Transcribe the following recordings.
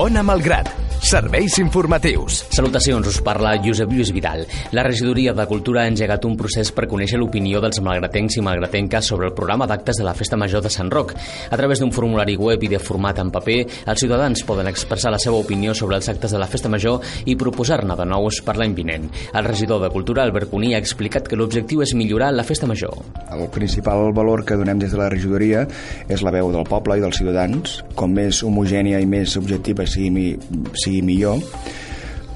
Ona Malgrat, Serveis informatius. Salutacions, us parla Josep Lluís Vidal. La regidoria de Cultura ha engegat un procés per conèixer l'opinió dels malgratencs i malgratenques sobre el programa d'actes de la Festa Major de Sant Roc. A través d'un formulari web i de format en paper, els ciutadans poden expressar la seva opinió sobre els actes de la Festa Major i proposar-ne de nous per l'any vinent. El regidor de Cultura, Albert Cuní, ha explicat que l'objectiu és millorar la Festa Major. El principal valor que donem des de la regidoria és la veu del poble i dels ciutadans. Com més homogènia i més objectiva sigui, sigui millor.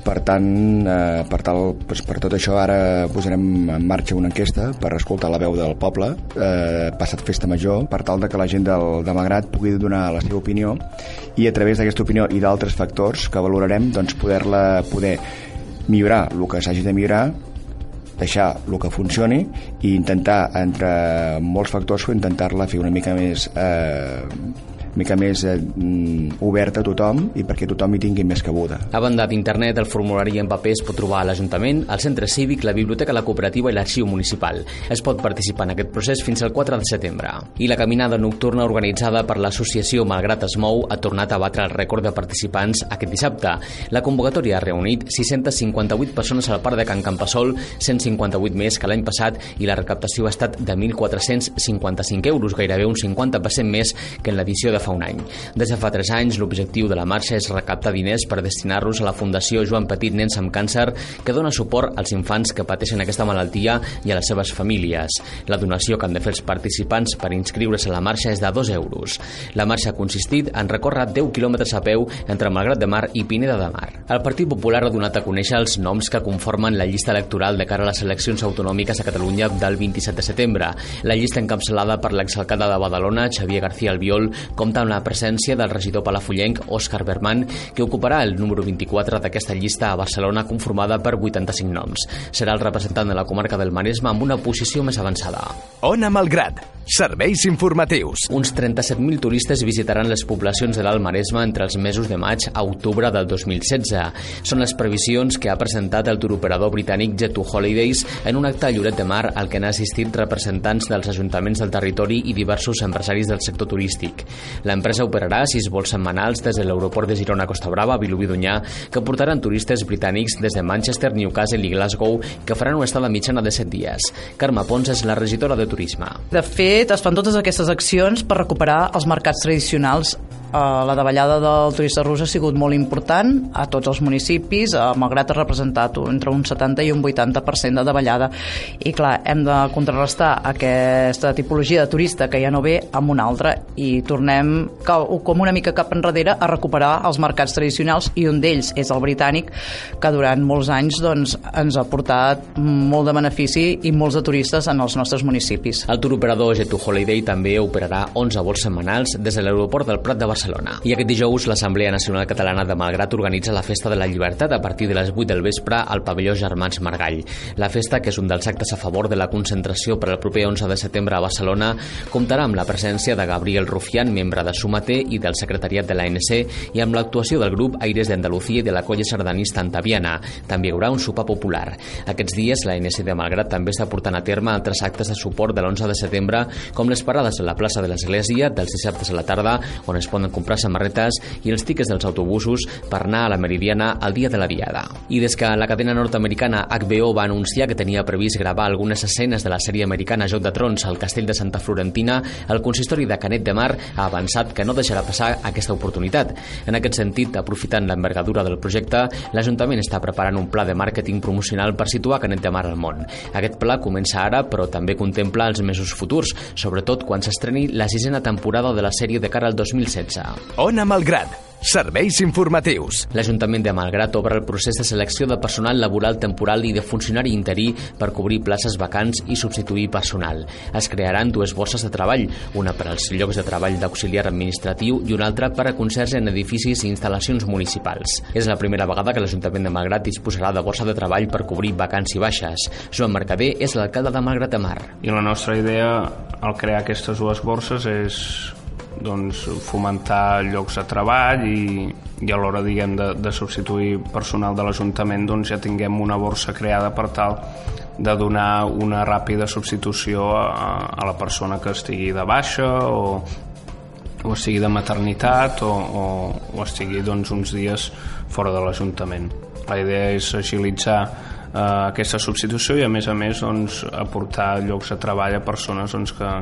Per tant, eh, per, tal, doncs per tot això ara posarem en marxa una enquesta per escoltar la veu del poble. Eh, passat festa major per tal de que la gent del, de Magrat pugui donar la seva opinió i a través d'aquesta opinió i d'altres factors que valorarem doncs poder-la poder millorar el que s'hagi de millorar deixar el que funcioni i intentar entre molts factors intentar-la fer una mica més eh, mica més eh, mm, oberta a tothom i perquè tothom hi tingui més cabuda. A banda d'internet, el formulari en paper es pot trobar a l'Ajuntament, al Centre Cívic, la Biblioteca, la Cooperativa i l'Arxiu Municipal. Es pot participar en aquest procés fins al 4 de setembre. I la caminada nocturna organitzada per l'associació Malgrat es mou ha tornat a batre el rècord de participants aquest dissabte. La convocatòria ha reunit 658 persones al parc de Can Campassol, 158 més que l'any passat i la recaptació ha estat de 1.455 euros, gairebé un 50% més que en l'edició de fa un any. Des de fa 3 anys, l'objectiu de la marxa és recaptar diners per destinar-los a la Fundació Joan Petit Nens amb Càncer, que dona suport als infants que pateixen aquesta malaltia i a les seves famílies. La donació que han de fer els participants per inscriure's a la marxa és de 2 euros. La marxa ha consistit en recórrer 10 quilòmetres a peu entre Malgrat de Mar i Pineda de Mar. El Partit Popular ha donat a conèixer els noms que conformen la llista electoral de cara a les eleccions autonòmiques a Catalunya del 27 de setembre. La llista encapçalada per l'exalcalde de Badalona, Xavier García Albiol, com compta amb la presència del regidor palafullenc Òscar Berman, que ocuparà el número 24 d'aquesta llista a Barcelona conformada per 85 noms. Serà el representant de la comarca del Maresme amb una posició més avançada. Ona Malgrat, serveis informatius. Uns 37.000 turistes visitaran les poblacions de l'Alt Maresme entre els mesos de maig a octubre del 2016. Són les previsions que ha presentat el turoperador britànic Jet2 Holidays en un acte a Lloret de Mar al que han assistit representants dels ajuntaments del territori i diversos empresaris del sector turístic. L'empresa operarà sis vols setmanals des de l'aeroport de Girona Costa Brava, Vilobí d'Unyà, que portaran turistes britànics des de Manchester, Newcastle i Glasgow, que faran una estada mitjana de 7 dies. Carme Pons és la regidora de Turisme. De fet, es fan totes aquestes accions per recuperar els mercats tradicionals la davallada del turista rus ha sigut molt important a tots els municipis, uh, malgrat ha representat entre un 70 i un 80% de davallada. I clar, hem de contrarrestar aquesta tipologia de turista que ja no ve amb una altra i tornem com una mica cap enrere a recuperar els mercats tradicionals i un d'ells és el britànic que durant molts anys doncs, ens ha portat molt de benefici i molts de turistes en els nostres municipis. El tour operador Jet2 Holiday també operarà 11 vols setmanals des de l'aeroport del Prat de Barcelona Barcelona. I aquest dijous l'Assemblea Nacional Catalana de Malgrat organitza la Festa de la Llibertat a partir de les 8 del vespre al pavelló Germans Margall. La festa, que és un dels actes a favor de la concentració per al proper 11 de setembre a Barcelona, comptarà amb la presència de Gabriel Rufián, membre de Sumaté i del secretariat de l'ANC, i amb l'actuació del grup Aires d'Andalucía i de la colla sardanista Antaviana. També hi haurà un sopar popular. Aquests dies l'ANC de Malgrat també està portant a terme altres actes de suport de l'11 de setembre, com les parades a la plaça de l'Església dels dissabtes a la tarda, on es poden comprar samarretes i els tiquets dels autobusos per anar a la Meridiana el dia de la Diada. I des que la cadena nord-americana HBO va anunciar que tenia previst gravar algunes escenes de la sèrie americana Joc de Trons al castell de Santa Florentina, el consistori de Canet de Mar ha avançat que no deixarà passar aquesta oportunitat. En aquest sentit, aprofitant l'envergadura del projecte, l'Ajuntament està preparant un pla de màrqueting promocional per situar Canet de Mar al món. Aquest pla comença ara, però també contempla els mesos futurs, sobretot quan s'estreni la sisena temporada de la sèrie de cara al 2016. Ona Malgrat, serveis informatius. L'Ajuntament de Malgrat obre el procés de selecció de personal laboral temporal i de funcionari interí per cobrir places vacants i substituir personal. Es crearan dues borses de treball, una per als llocs de treball d'auxiliar administratiu i una altra per a concerts en edificis i instal·lacions municipals. És la primera vegada que l'Ajuntament de Malgrat disposarà de borsa de treball per cobrir vacants i baixes. Joan Mercader és l'alcalde de Malgrat de Mar. I la nostra idea al crear aquestes dues borses és doncs, fomentar llocs de treball i, i a l'hora diguem, de, de substituir personal de l'Ajuntament doncs, ja tinguem una borsa creada per tal de donar una ràpida substitució a, a la persona que estigui de baixa o, o sigui de maternitat o, o, o estigui doncs, uns dies fora de l'Ajuntament. La idea és agilitzar eh, aquesta substitució i a més a més doncs, aportar llocs de treball a persones doncs, que,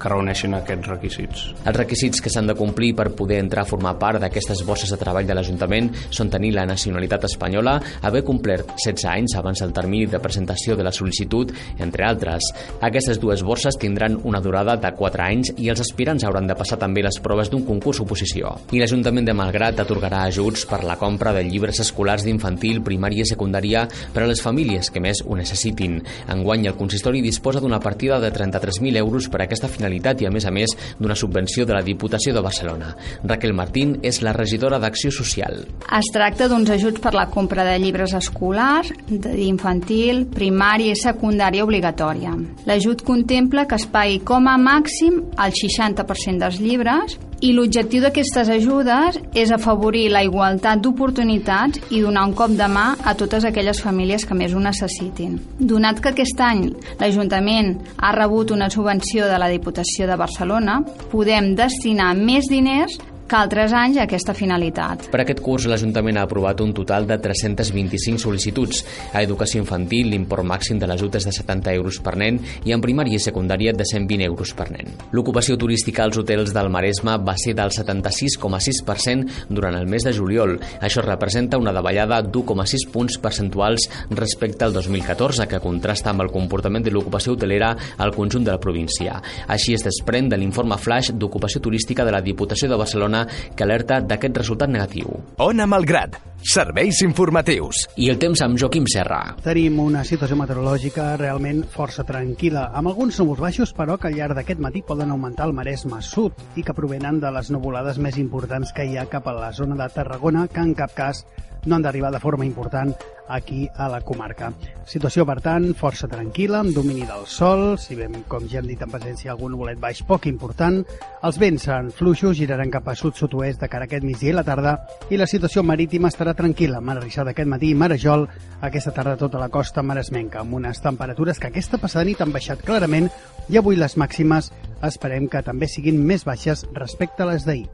que reuneixin aquests requisits. Els requisits que s'han de complir per poder entrar a formar part d'aquestes bosses de treball de l'Ajuntament són tenir la nacionalitat espanyola, haver complert 16 anys abans del termini de presentació de la sol·licitud, entre altres. Aquestes dues borses tindran una durada de 4 anys i els aspirants hauran de passar també les proves d'un concurs oposició. I l'Ajuntament de Malgrat atorgarà ajuts per la compra de llibres escolars d'infantil, primària i secundària per a les famílies que més ho necessitin. Enguany, el consistori disposa d'una partida de 33.000 euros per a aquesta finalitat finalitat i, a més a més, d'una subvenció de la Diputació de Barcelona. Raquel Martín és la regidora d'Acció Social. Es tracta d'uns ajuts per la compra de llibres escolars, d'infantil, primària i secundària obligatòria. L'ajut contempla que es pagui com a màxim el 60% dels llibres i l'objectiu d'aquestes ajudes és afavorir la igualtat d'oportunitats i donar un cop de mà a totes aquelles famílies que més ho necessitin. Donat que aquest any l'Ajuntament ha rebut una subvenció de la Diputació de Barcelona, podem destinar més diners que altres anys aquesta finalitat. Per aquest curs, l'Ajuntament ha aprovat un total de 325 sol·licituds. A educació infantil, l'import màxim de l'ajut és de 70 euros per nen i en primària i secundària de 120 euros per nen. L'ocupació turística als hotels del Maresme va ser del 76,6% durant el mes de juliol. Això representa una davallada d'1,6 punts percentuals respecte al 2014, que contrasta amb el comportament de l'ocupació hotelera al conjunt de la província. Així es desprèn de l'informe flash d'ocupació turística de la Diputació de Barcelona Barcelona que alerta d'aquest resultat negatiu. Ona Malgrat, serveis informatius. I el temps amb Joaquim Serra. Tenim una situació meteorològica realment força tranquil·la, amb alguns núvols baixos, però que al llarg d'aquest matí poden augmentar el Maresme Sud i que provenen de les nuvolades més importants que hi ha cap a la zona de Tarragona, que en cap cas no han d'arribar de forma important aquí a la comarca. Situació, per tant, força tranquil·la, amb domini del sol, si bé, com ja hem dit en presència, algun bolet baix poc important. Els vents seran fluixos, giraran cap a sud-sud-oest de cara a aquest migdia i la tarda, i la situació marítima estarà tranquil·la. Mar Rixada aquest matí i Marajol, aquesta tarda tota la costa maresmenca, amb unes temperatures que aquesta passada nit han baixat clarament i avui les màximes esperem que també siguin més baixes respecte a les d'ahir.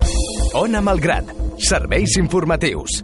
Ona Malgrat, serveis informatius.